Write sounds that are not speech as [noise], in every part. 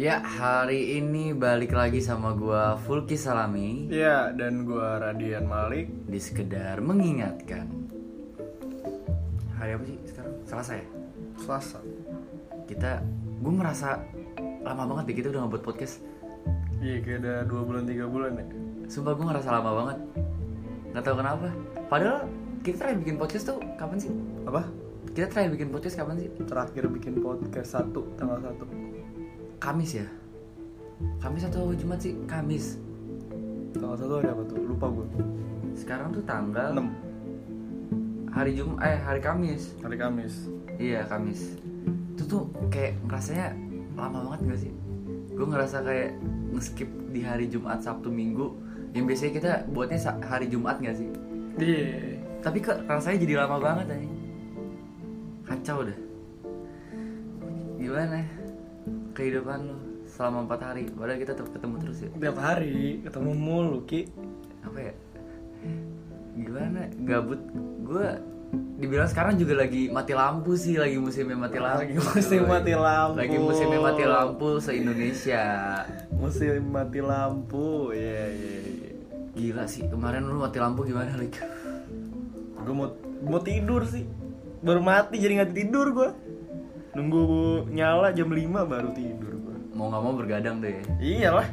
Ya, hari ini balik lagi sama gua Fulki Salami Iya, dan gua Radian Malik. di sekedar mengingatkan. Hari apa sih sekarang? Selasa ya? Selasa. Kita gue merasa lama banget deh kita udah ngebuat podcast. Iya, kayak ada dua bulan tiga bulan ya. Sumpah gue ngerasa lama banget. Gak tahu kenapa. Padahal kita terakhir bikin podcast tuh kapan sih? Apa? Kita terakhir bikin podcast kapan sih? Terakhir bikin podcast satu tanggal satu. Kamis ya? Kamis atau Jumat sih? Kamis. Tanggal satu ada apa tuh? Lupa gua. Sekarang tuh tanggal 6 hari Jum eh hari Kamis. hari Kamis. Iya Kamis Itu tuh kayak ngerasanya lama banget gak sih? Gue ngerasa kayak ngeskip di hari Jumat, Sabtu, Minggu Yang biasanya kita buatnya hari Jumat gak sih? Iya. Tapi kok rasanya jadi lama banget aja Kacau dah Gimana kehidupan lo selama 4 hari Padahal kita tetap ketemu terus ya Tiap hari ketemu mulu, Ki. Apa ya? Gimana? Gabut Gue dibilang sekarang juga lagi mati lampu sih Lagi musimnya mati lampu Lagi musim mati lampu. Lagi musimnya mati lampu se-Indonesia Musim mati lampu. Iya, iya, iya. Gila sih, kemarin lu mati lampu gimana Lik? Gua mau mau tidur sih. Baru mati jadi nggak tidur gua. Nunggu nyala jam 5 baru tidur gua. Mau nggak mau bergadang deh Iyalah.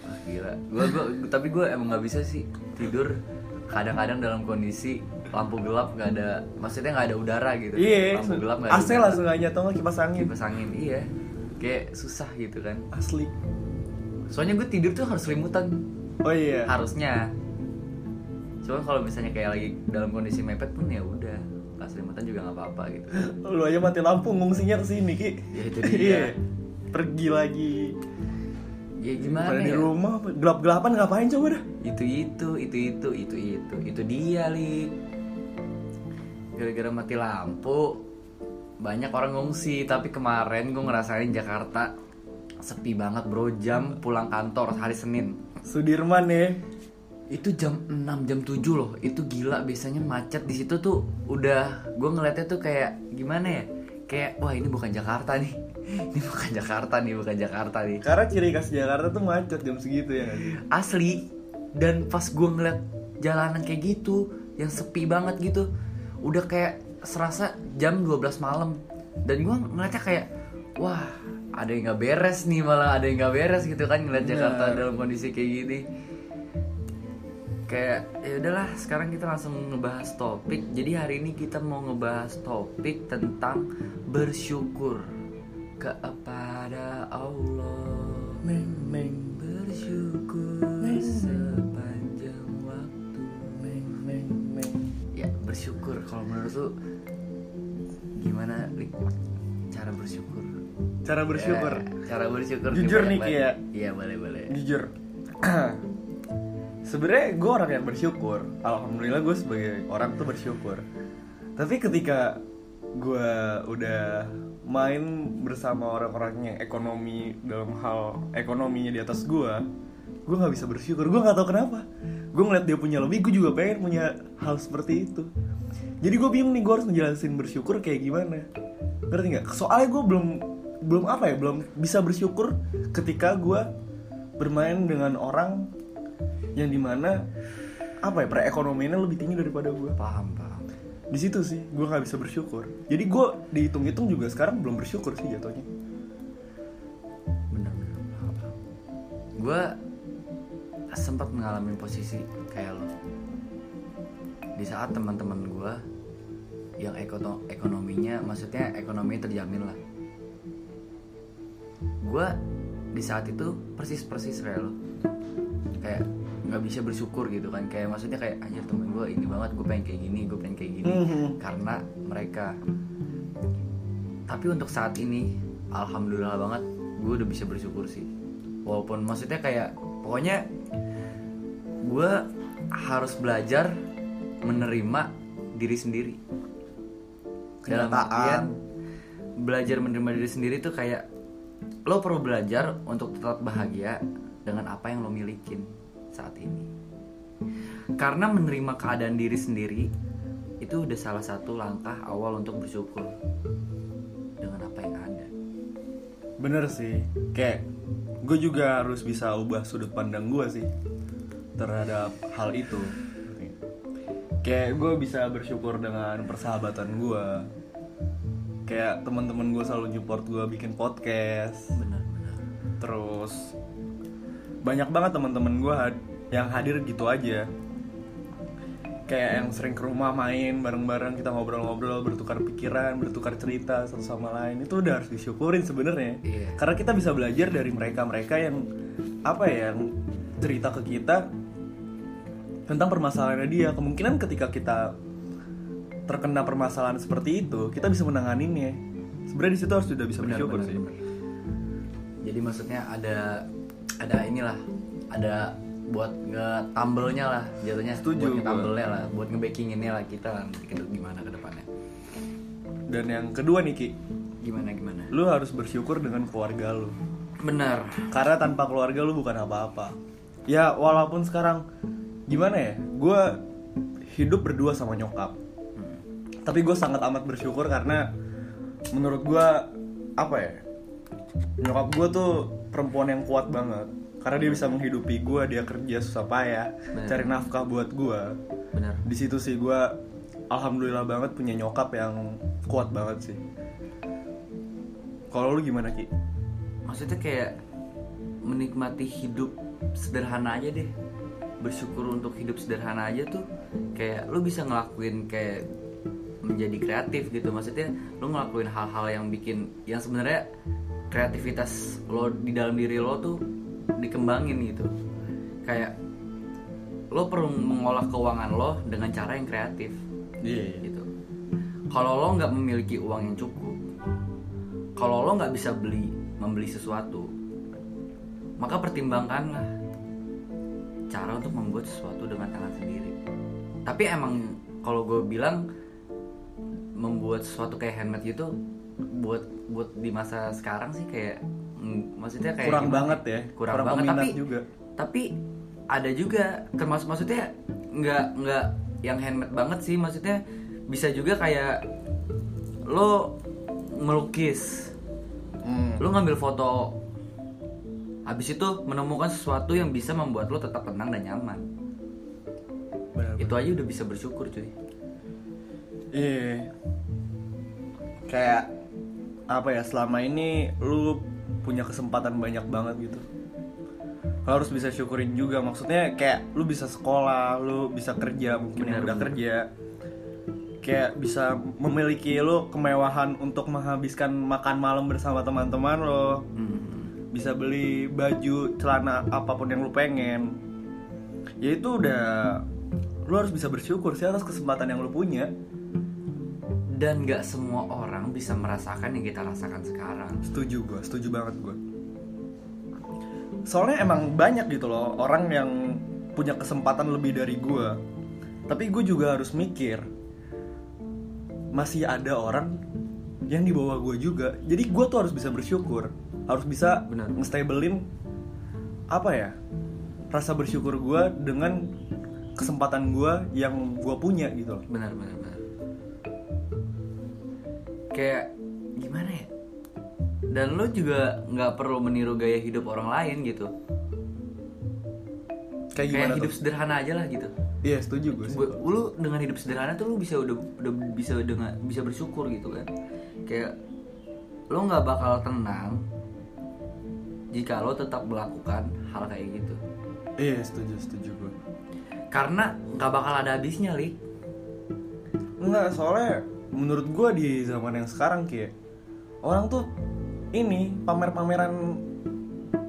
Wah gila gua, gua, Tapi gue emang nggak bisa sih tidur Kadang-kadang dalam kondisi lampu gelap nggak ada Maksudnya nggak ada udara gitu Iya, Lampu gelap nggak ada AC udara. langsung aja atau nggak kipas angin. Kipas angin, iya Kayak susah gitu kan Asli. Soalnya gue tidur tuh harus selimutan Oh iya. Harusnya Cuman kalau misalnya kayak lagi dalam kondisi mepet pun ya udah Selimutan juga nggak apa-apa gitu Lu aja mati lampu ngungsinya ke sini, Ki. Ya, itu dia. Iya. Pergi lagi. Ya gimana Pada di ya rumah gelap-gelapan ngapain coba dah? itu itu itu itu itu itu itu dia li gara-gara mati lampu banyak orang ngungsi tapi kemarin gue ngerasain Jakarta sepi banget bro jam pulang kantor hari Senin Sudirman ya. Itu jam 6 jam 7 loh. Itu gila biasanya macet. Di situ tuh udah gue ngeliatnya tuh kayak gimana ya? Kayak wah ini bukan Jakarta nih. [laughs] Ini bukan Jakarta nih bukan Jakarta nih. Karena ciri khas Jakarta tuh macet jam segitu ya sih? asli. Dan pas gue ngeliat jalanan kayak gitu yang sepi banget gitu udah kayak serasa jam 12 malam. Dan gue ngeliatnya kayak wah ada yang nggak beres nih malah ada yang nggak beres gitu kan ngeliat Jakarta Benar. dalam kondisi kayak gini kayak ya udahlah sekarang kita langsung ngebahas topik jadi hari ini kita mau ngebahas topik tentang bersyukur kepada Allah Meng meng bersyukur Meng, sepanjang waktu meng meng meng. ya bersyukur kalau menurut lu gimana Lik? cara bersyukur Cara bersyukur. Ya, cara bersyukur Jujur nih, ya. iya boleh boleh Jujur. [clears throat] Sebenarnya gue orang yang bersyukur. Alhamdulillah gue sebagai orang tuh bersyukur. Tapi ketika gue udah main bersama orang-orang yang ekonomi dalam hal ekonominya di atas gue, gue nggak bisa bersyukur. Gue nggak tahu kenapa. Gue ngeliat dia punya lebih, gue juga pengen punya hal seperti itu. Jadi gue bingung nih gue harus ngejelasin bersyukur kayak gimana. Ngerti nggak? Soalnya gue belum belum apa ya, belum bisa bersyukur ketika gue bermain dengan orang yang di mana apa ya perekonomiannya lebih tinggi daripada gue paham paham. Di situ sih gue nggak bisa bersyukur. Jadi gue dihitung-hitung juga sekarang belum bersyukur sih jatuhnya. Bener bener. Paham, paham. gue sempat mengalami posisi kayak lo. Di saat teman-teman gue yang ekono ekonominya maksudnya ekonominya terjamin lah. Gue di saat itu persis persis kayak lo. Kayak nggak bisa bersyukur gitu kan. Kayak maksudnya kayak anjir temen gue ini banget gue pengen kayak gini gue pengen kayak gini. Mhm. karena mereka. Tapi untuk saat ini alhamdulillah banget gue udah bisa bersyukur sih. Walaupun maksudnya kayak pokoknya gue harus belajar menerima diri sendiri. Dalam artian belajar menerima diri sendiri tuh kayak lo perlu belajar untuk tetap bahagia dengan apa yang lo milikin saat ini. Karena menerima keadaan diri sendiri itu udah salah satu langkah awal untuk bersyukur dengan apa yang ada. Bener sih. Kayak gue juga harus bisa ubah sudut pandang gue sih terhadap hal itu. Kayak gue bisa bersyukur dengan persahabatan gue kayak teman-teman gue selalu support gue bikin podcast. Benar benar. Terus banyak banget teman-teman gue yang hadir gitu aja. Kayak yang sering ke rumah main bareng-bareng kita ngobrol-ngobrol bertukar pikiran bertukar cerita satu sama lain. Itu udah harus disyukurin sebenarnya. Iya. karena kita bisa belajar dari mereka-mereka yang apa ya yang cerita ke kita tentang permasalahannya dia. Kemungkinan ketika kita terkena permasalahan seperti itu kita bisa menanganinya sebenarnya di situ harus sudah bisa Benar, bersyukur benar, sih. benar. jadi maksudnya ada ada inilah ada buat nge-tumble-nya lah jatuhnya Setuju buat gua. nge-tumble-nya lah buat nge-backing-nya lah kita lah nanti ke gimana ke depannya. Dan yang kedua nih Ki gimana gimana? lu harus bersyukur dengan keluarga lu. Benar. Karena tanpa keluarga lu bukan apa-apa. Ya walaupun sekarang gimana ya gue hidup berdua sama nyokap. Hmm. tapi gue sangat amat bersyukur karena menurut gue apa ya nyokap gue tuh perempuan yang kuat banget. Karena dia bisa menghidupi gue dia kerja susah payah Bener. cari nafkah buat gue di situ sih gue alhamdulillah banget punya nyokap yang kuat banget sih. Kalau lu gimana ki? Maksudnya kayak menikmati hidup sederhana aja deh. Bersyukur untuk hidup sederhana aja tuh kayak lu bisa ngelakuin kayak menjadi kreatif gitu. Maksudnya lu ngelakuin hal-hal yang bikin yang sebenarnya kreativitas lo di dalam diri lo tuh dikembangin gitu. Kayak lo perlu mengolah keuangan lo dengan cara yang kreatif. Iya gitu. Kalau lo nggak memiliki uang yang cukup kalau lo nggak bisa beli membeli sesuatu maka pertimbangkanlah cara untuk membuat sesuatu dengan tangan sendiri. Tapi emang kalau gue bilang membuat sesuatu kayak handmade gitu buat buat di masa sekarang sih kayak mm, maksudnya kayak kurang gimana? banget ya kurang, banget. peminat tapi juga. tapi ada juga termasuk maksudnya nggak nggak yang handmade banget sih. Maksudnya bisa juga kayak lo melukis. Hmm. lo ngambil foto habis itu menemukan sesuatu yang bisa membuat lo tetap tenang dan nyaman. Benar, itu aja udah bisa bersyukur cuy. Iya. Kayak apa ya selama ini lu punya kesempatan banyak banget gitu. Lu harus bisa syukurin juga maksudnya kayak lu bisa sekolah, lu bisa kerja mungkin yang Benar, udah kerja. Kayak bisa memiliki lu kemewahan untuk menghabiskan makan malam bersama teman-teman lo. Hmm. Bisa beli baju, celana apa pun yang lu pengen. Ya itu udah lu harus bisa bersyukur sih atas kesempatan yang lu punya. dan nggak semua orang bisa merasakan yang kita rasakan sekarang Setuju gue, setuju banget gue. Soalnya emang banyak gitu loh orang yang punya kesempatan lebih dari gue. Tapi gue juga harus mikir masih ada orang yang di bawah gue juga. Jadi gue tuh harus bisa bersyukur, harus bisa Benar. ngestablein apa ya rasa bersyukur gue dengan kesempatan gue yang gue punya gitu loh. benar benar benar kayak gimana ya dan lo juga nggak perlu meniru gaya hidup orang lain gitu Kayak gimana kayak hidup tuh? sederhana aja lah gitu Iya setuju gue sih. Lu dengan hidup sederhana tuh lu bisa udah udah bisa dengan bisa bersyukur gitu kan kayak lu nggak bakal tenang jika lo tetap melakukan hal kayak gitu Iya setuju setuju gue. karena nggak bakal ada habisnya lik Enggak, soalnya menurut gua di zaman yang sekarang kayak orang tuh ini pamer-pameran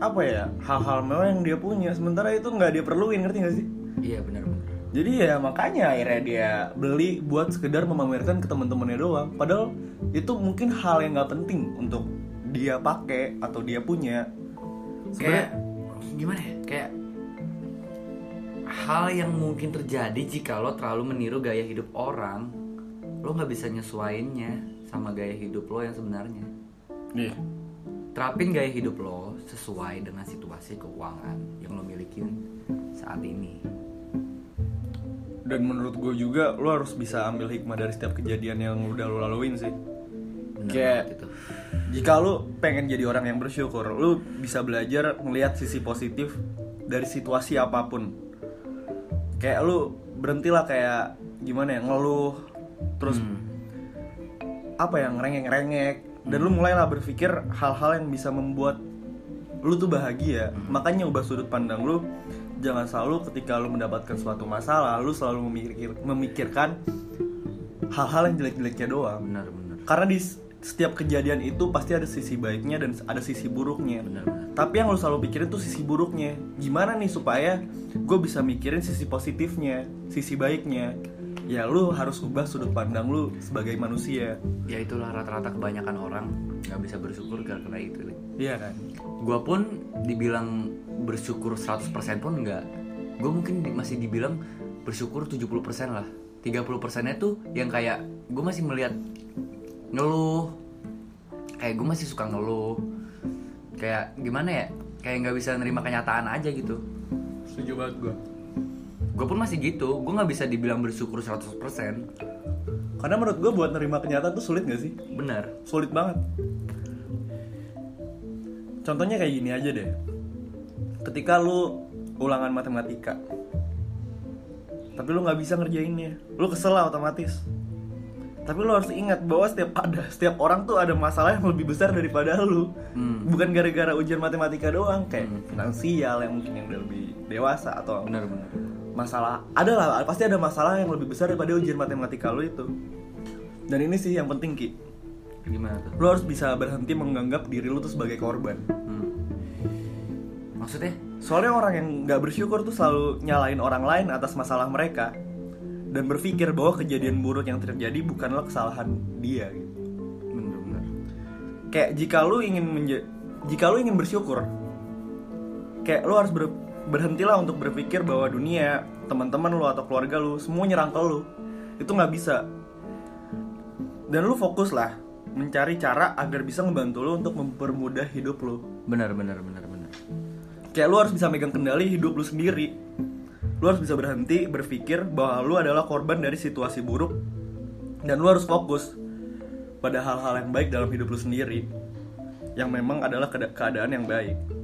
apa ya hal-hal mewah yang dia punya sementara itu nggak dia perluin ngerti gak sih? iya benar-benar Jadi ya makanya akhirnya dia beli buat sekedar memamerkan ke teman-temannya doang. Padahal itu mungkin hal yang nggak penting untuk dia pakai atau dia punya. kayak Sebenarnya gimana ya kayak hal yang mungkin terjadi jika lo terlalu meniru gaya hidup orang lo nggak bisa nyesuainnya sama gaya hidup lo yang sebenarnya Iya. terapin gaya hidup lo sesuai dengan situasi keuangan yang lo milikin saat ini Dan menurut gue juga lo harus bisa ambil hikmah dari setiap kejadian yang udah lo laluin sih. bener Kayak banget itu jika lu pengen jadi orang yang bersyukur, lu bisa belajar melihat sisi positif dari situasi apa pun. Kayak lu berhentilah kayak gimana ya ngeluh terus Hmm. apa yang rengek-rengek dan lu mulailah berpikir hal-hal yang bisa membuat lu tuh bahagia. Makanya ubah sudut pandang lu. Jangan selalu ketika lu mendapatkan suatu masalah, lu selalu memikir, memikirkan hal-hal yang jelek-jeleknya doang. benar benar Karena di setiap kejadian itu pasti ada sisi baiknya dan ada sisi buruknya. benar benar Tapi yang lu selalu pikirin tuh sisi buruknya. Gimana nih supaya gue bisa mikirin sisi positifnya, sisi baiknya. Ya lu harus ubah sudut pandang lu sebagai manusia. ya itulah rata-rata kebanyakan orang nggak bisa bersyukur karena itu. Iya kan? gue pun dibilang bersyukur 100% pun enggak gue mungkin masih dibilang bersyukur 70% lah 30% nya tuh yang kayak gue masih melihat ngeluh kayak gue masih suka ngeluh kayak gimana ya kayak nggak bisa nerima kenyataan aja gitu Setuju banget gue. Gue pun masih gitu gue nggak bisa dibilang bersyukur 100% Karena menurut gue buat nerima kenyataan tuh sulit gak sih? benar Sulit banget. Contohnya kayak gini aja deh. Ketika lu ulangan matematika, tapi lu nggak bisa ngerjainnya, lu kesel lah otomatis. Tapi lu harus ingat bahwa setiap ada setiap orang tuh ada masalah yang lebih besar daripada lu. Hmm. Bukan gara-gara ujian matematika doang, kayak finansial yang mungkin yang udah lebih dewasa atau benar benar masalah ada lah pasti ada masalah yang lebih besar daripada ujian matematika lu itu. Dan ini sih yang penting ki. Gimana tuh? Lu harus bisa berhenti menganggap diri lu tuh sebagai korban. Hmm. maksudnya? Soalnya orang yang nggak bersyukur tuh selalu nyalain orang lain atas masalah mereka dan berpikir bahwa kejadian buruk yang terjadi bukanlah kesalahan dia gitu. bener kayak jika lu ingin menja- jika lu ingin bersyukur kayak lu harus ber- berhentilah untuk berpikir bahwa dunia teman-teman lu atau keluarga lu semua nyerang ke lu. Itu nggak bisa. Dan lu fokus lah mencari cara agar bisa ngebantu lu untuk mempermudah hidup lu. Benar benar benar benar. Kayak lu harus bisa megang kendali hidup lu sendiri. Lu harus bisa berhenti berpikir bahwa lu adalah korban dari situasi buruk. Dan lu harus fokus pada hal-hal yang baik dalam hidup lu sendiri. Yang memang adalah keada- keadaan yang baik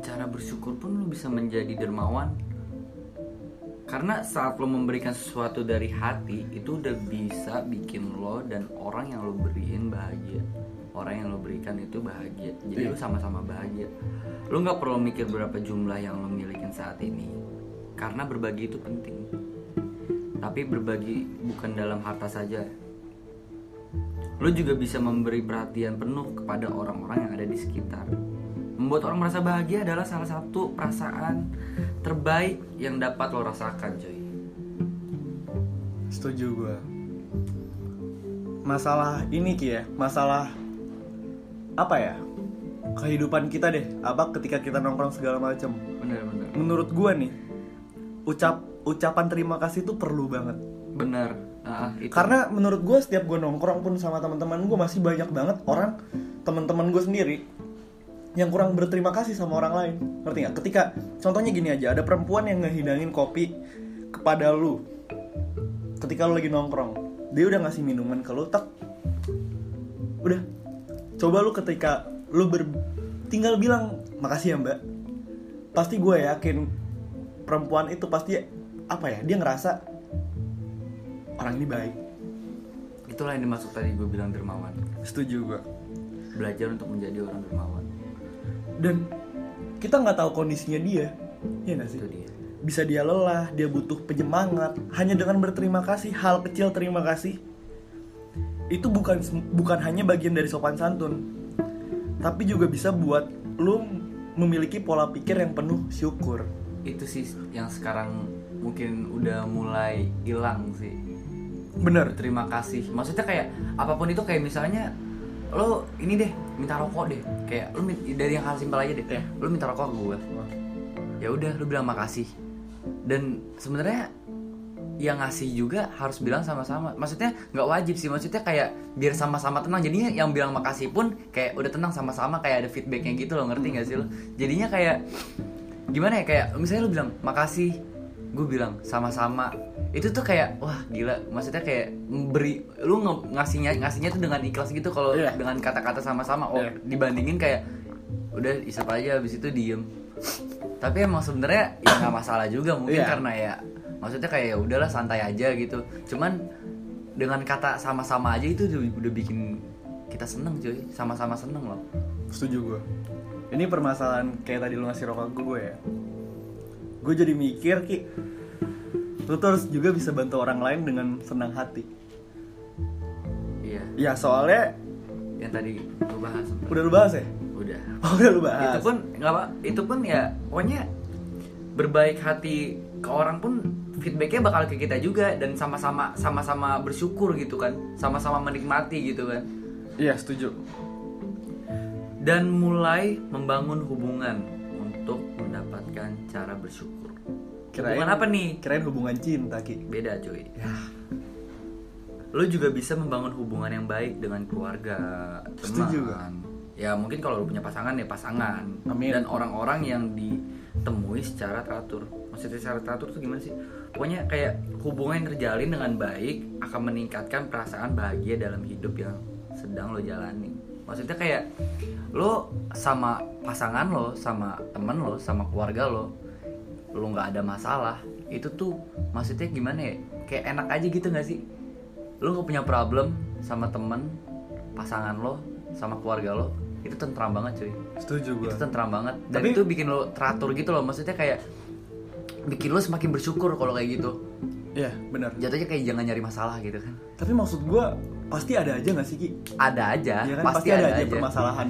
cara bersyukur pun lo bisa menjadi dermawan. Karena saat lo memberikan sesuatu dari hati itu udah bisa bikin lo dan orang yang lo beriin bahagia. Orang yang lo berikan itu bahagia. Jadi lo sama-sama bahagia. Lo nggak perlu mikir berapa jumlah yang lo milikin saat ini. Karena berbagi itu penting. Tapi berbagi bukan dalam harta saja. Lo juga bisa memberi perhatian penuh kepada orang-orang yang ada di sekitar Membuat orang merasa bahagia adalah salah satu perasaan terbaik yang dapat lo rasakan, coy. setuju gue masalah ini ki ya masalah apa ya kehidupan kita deh apa ketika kita nongkrong segala macam Bener-bener. menurut gue nih ucap ucapan terima kasih itu perlu banget Bener. Ah, itu. karena menurut gue setiap gue nongkrong pun sama teman-teman gue masih banyak banget orang teman-teman gue sendiri yang kurang berterima kasih sama orang lain. Ngerti nggak? Ketika contohnya gini aja ada perempuan yang ngehidangin kopi kepada lu. Ketika lu lagi nongkrong dia udah ngasih minuman ke lu tak udah. Coba lu ketika lu ber tinggal bilang makasih ya mbak. Pasti gue yakin perempuan itu pasti apa ya dia ngerasa orang ini baik. Itulah yang dimaksud tadi gue bilang dermawan. setuju gue Belajar untuk menjadi orang dermawan. Dan kita nggak tahu kondisinya dia ya nggak sih Itu dia. bisa dia lelah dia butuh penyemangat hanya dengan berterima kasih hal kecil terima kasih itu bukan bukan hanya bagian dari sopan santun tapi juga bisa buat lu memiliki pola pikir yang penuh syukur Itu sih yang sekarang mungkin udah mulai hilang sih. bener Terima kasih. Maksudnya kayak apa pun itu kayak misalnya lo ini deh minta rokok deh. Kayak lo dari yang hal simpel aja deh. Ya. lo minta rokok ke gue ya udah lu bilang makasih. Dan sebenarnya yang ngasih juga harus bilang sama-sama. Maksudnya nggak wajib sih. Maksudnya kayak biar sama-sama tenang. Jadinya yang bilang makasih pun kayak udah tenang sama-sama kayak ada feedbacknya gitu loh. Ngerti nggak sih lo? Jadinya kayak gimana ya? Kayak misalnya lu bilang makasih gue bilang sama-sama itu tuh kayak wah gila maksudnya kayak beri lu nge- ngasihnya ngasihnya tuh dengan ikhlas gitu kalau Iya. dengan kata-kata sama-sama oh Iya. dibandingin kayak udah isap aja habis itu diem tapi emang sebenarnya ya nggak masalah juga mungkin Iya. karena ya maksudnya kayak ya udahlah santai aja gitu cuman dengan kata sama-sama aja itu udah, udah bikin kita seneng cuy sama-sama seneng loh Setuju gue. Ini permasalahan kayak tadi lu ngasih rokok gue ya. Gue jadi mikir ki, lu tuh harus juga bisa bantu orang lain dengan senang hati. iya Ya soalnya yang tadi lu bahas udah lu bahas ya. udah [laughs] Oh, udah lu bahas. itu pun nggak apa itu pun ya pokoknya berbaik hati ke orang pun feedbacknya bakal ke kita juga dan sama-sama sama-sama bersyukur gitu kan sama-sama menikmati gitu kan Iya setuju. dan mulai membangun hubungan untuk mendapatkan cara bersyukur. Hubungan apa nih? Kirain hubungan cinta ki. beda cuy. Ya. lu juga bisa membangun hubungan yang baik dengan keluarga Setuju teman ya mungkin kalau lu punya pasangan ya pasangan. Amin. dan orang-orang yang ditemui secara teratur. Maksudnya secara teratur tuh gimana sih? Pokoknya kayak hubungan yang terjalin dengan baik akan meningkatkan perasaan bahagia dalam hidup yang sedang lo jalani maksudnya kayak lo sama pasangan lo sama temen lo sama keluarga lo lo nggak ada masalah itu tuh maksudnya gimana ya? Kayak enak aja gitu nggak sih? Lo nggak punya problem sama temen pasangan lo sama keluarga lo itu tentram banget cuy. Setuju gue. itu tentram banget. Dan Tapi- itu bikin lo teratur gitu loh maksudnya kayak bikin lo semakin bersyukur kalau kayak gitu. Iya benar. jatuhnya kayak jangan nyari masalah gitu kan. Tapi maksud gue pasti ada aja gak sih ki? ada aja Ya kan pasti, pasti, ada, aja, permasalahan.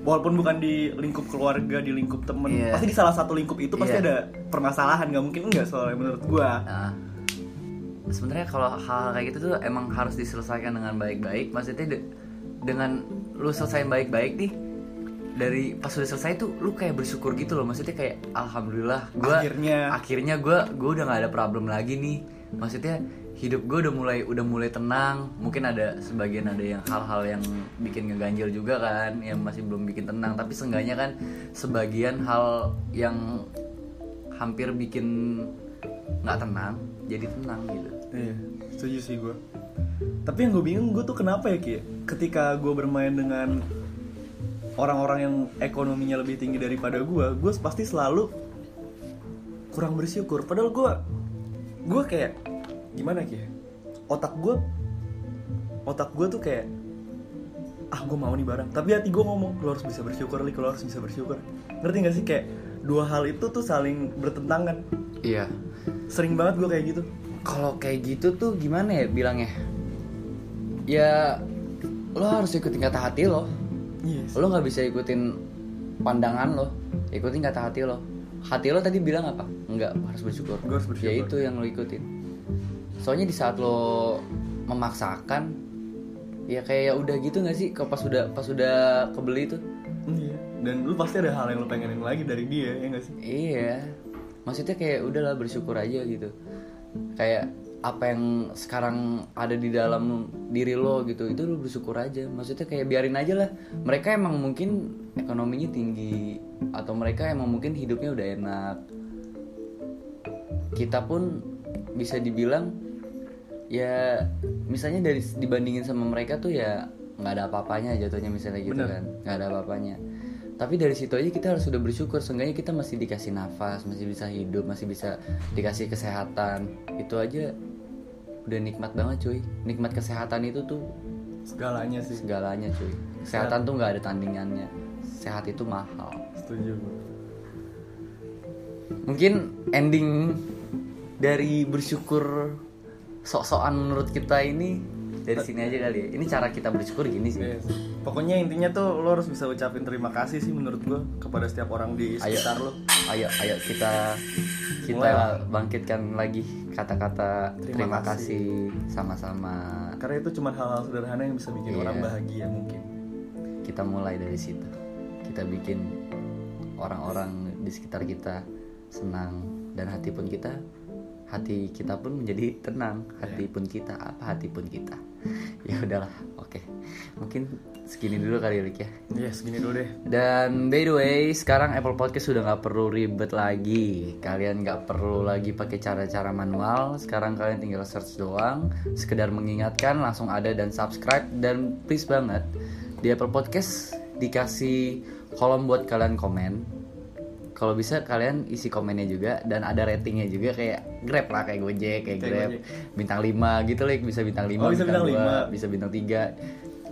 Walaupun bukan di lingkup keluarga, di lingkup temen, Iya. pasti di salah satu lingkup itu pasti Iya. ada permasalahan. Gak mungkin enggak soalnya menurut gue. Nah, sebenarnya kalau hal kayak gitu tuh emang harus diselesaikan dengan baik-baik. Maksudnya de- dengan lu selesaiin baik-baik nih dari pas udah selesai tuh lu kayak bersyukur gitu loh. Maksudnya kayak alhamdulillah gua Akhirnya. akhirnya gua gua udah nggak ada problem lagi nih. Maksudnya hidup gue udah mulai udah mulai tenang. Mungkin ada sebagian ada yang hal-hal yang bikin ngeganjel juga kan, yang masih belum bikin tenang. Tapi seenggaknya kan sebagian hal yang hampir bikin nggak tenang jadi tenang gitu. Iya, setuju sih gue. Tapi yang gue bingung gue tuh kenapa ya Ki? Ketika gue bermain dengan orang-orang yang ekonominya lebih tinggi daripada gue, gue pasti selalu kurang bersyukur. Padahal gue, gue kayak gimana Ki? Otak gue, otak gue tuh kayak ah gue mau nih barang. Tapi hati gue ngomong lo harus bisa bersyukur, li, lo harus bisa bersyukur. Ngerti gak sih kayak dua hal itu tuh saling bertentangan. Iya. Sering banget gue kayak gitu. Kalau kayak gitu tuh gimana ya bilangnya? Ya lo harus ikutin kata hati lo. Yes. Lo nggak bisa ikutin pandangan lo, ikutin kata hati lo. Hati lo tadi bilang apa? Enggak, harus bersyukur. Gua harus bersyukur. Ya itu yang lo ikutin. Soalnya di saat lo memaksakan, ya kayak ya udah gitu nggak sih? Kalau pas udah pas udah kebeli tuh, Iya. Dan lu pasti ada hal yang lu pengenin lagi dari dia, ya gak sih? Iya, maksudnya kayak udahlah bersyukur aja gitu. Kayak apa yang sekarang ada di dalam diri lo gitu, itu lo bersyukur aja. Maksudnya kayak biarin aja lah. Mereka emang mungkin ekonominya tinggi atau mereka emang mungkin hidupnya udah enak. Kita pun bisa dibilang ya misalnya dari dibandingin sama mereka tuh ya nggak ada apa-apanya jatuhnya misalnya gitu Bener. kan. Nggak ada apa-apanya. Tapi dari situ aja kita harus sudah bersyukur seenggaknya kita masih dikasih nafas masih bisa hidup masih bisa dikasih kesehatan. Itu aja udah nikmat banget cuy. Nikmat kesehatan itu tuh Segalanya sih. segalanya cuy. Kesehatan tuh nggak ada tandingannya. Sehat itu mahal. Setuju mungkin ending dari bersyukur sok-sokan menurut kita ini dari sini aja kali ya ini cara kita bersyukur gini sih Yes. Pokoknya intinya tuh lo harus bisa ucapin terima kasih sih menurut gue kepada setiap orang di Ayo. sekitar lo. ayo ayo kita kita Mulai bangkitkan lagi kata-kata Terima terima, kasih. sama-sama Karena itu cuma hal-hal sederhana yang bisa bikin Iya. orang bahagia mungkin. kita mulai dari situ kita bikin orang-orang di sekitar kita senang dan hati pun kita hati kita pun menjadi tenang hati pun kita apa hati pun kita. Ya [laughs] ya udahlah oke. Mungkin segini dulu kali ya Lik ya. Iya segini dulu deh. Dan by the way sekarang Apple Podcast sudah nggak perlu ribet lagi. Kalian nggak perlu lagi pakai cara-cara manual. Sekarang kalian tinggal search doang. Sekedar mengingatkan langsung ada dan subscribe. Dan please banget di Apple Podcast dikasih kolom buat kalian komen kalau bisa kalian isi komennya juga dan ada ratingnya juga kayak Grab lah kayak Gojek kayak, Kayak Grab Gojek. bintang 5 gitu lah bisa bintang 5 Oh, bisa bintang lima. bisa bintang 3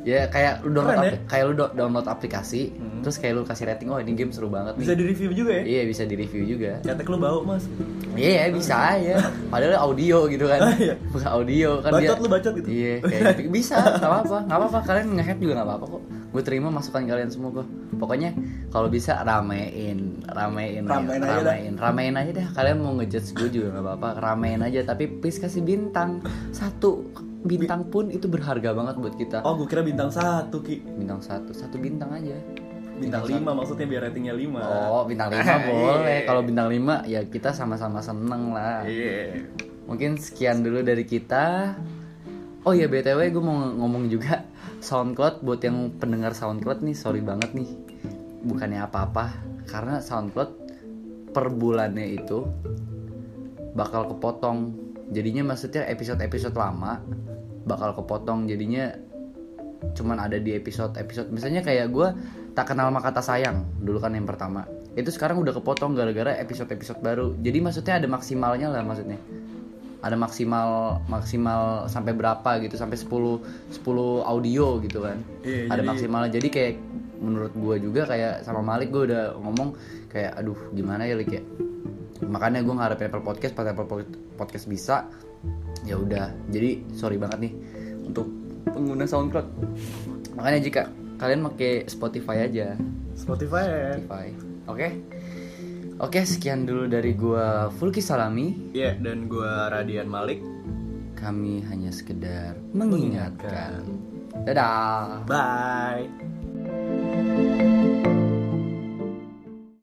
ya kayak lu download Keren ya? kayak lu do- download aplikasi terus kayak lu kasih rating oh ini game seru banget nih Bisa di review juga ya iya bisa di review juga Ketek lu bau mas iya bisa ya padahal audio gitu kan [laughs] Ah, iya. bukan audio kan Bacot dia lu, bacot gitu. iya [laughs] kayak gitu. bisa nggak apa-apa nggak apa-apa kalian ngehead juga nggak apa-apa kok gue terima masukan kalian semua kok pokoknya kalau bisa ramein ramein. Ramein aja dah. ramein. Ramein aja dah. Kalian mau ngejudge gue juga nggak apa-apa. Ramein aja. Tapi please kasih bintang. Satu bintang pun itu berharga banget buat kita. Oh gue kira bintang satu Ki. Bintang satu. Satu bintang aja. Bintang lima maksudnya biar ratingnya lima. Oh bintang lima [laughs] boleh. Kalau bintang lima ya kita sama-sama seneng lah. Iya. Mungkin sekian dulu dari kita. Oh ya btw gue mau ngomong juga SoundCloud buat yang pendengar SoundCloud nih sorry banget nih. Bukannya apa-apa karena SoundCloud per bulannya itu bakal kepotong. Jadinya maksudnya episode-episode lama bakal kepotong. Jadinya cuman ada di episode-episode. Misalnya kayak gue tak kenal maka kata sayang dulu kan yang pertama. Itu sekarang udah kepotong gara-gara episode-episode baru. Jadi maksudnya ada maksimalnya lah maksudnya ada maksimal maksimal sampai berapa gitu sampai 10 10 audio gitu kan. Iya, ada jadi- maksimalnya. Jadi kayak menurut gue juga kayak sama Malik gue udah ngomong kayak aduh gimana ya Lik ya? Makanya gue ngarepin Apple Podcast pas Apple Pod- Podcast bisa ya udah. Jadi sorry banget nih untuk pengguna SoundCloud. Makanya jika kalian pakai Spotify aja. Spotify ya. Spotify. Oke oke sekian dulu dari gua Fulki Salami. Iya dan gue Radian Malik. Kami hanya sekedar mengingatkan. Dadah. Bye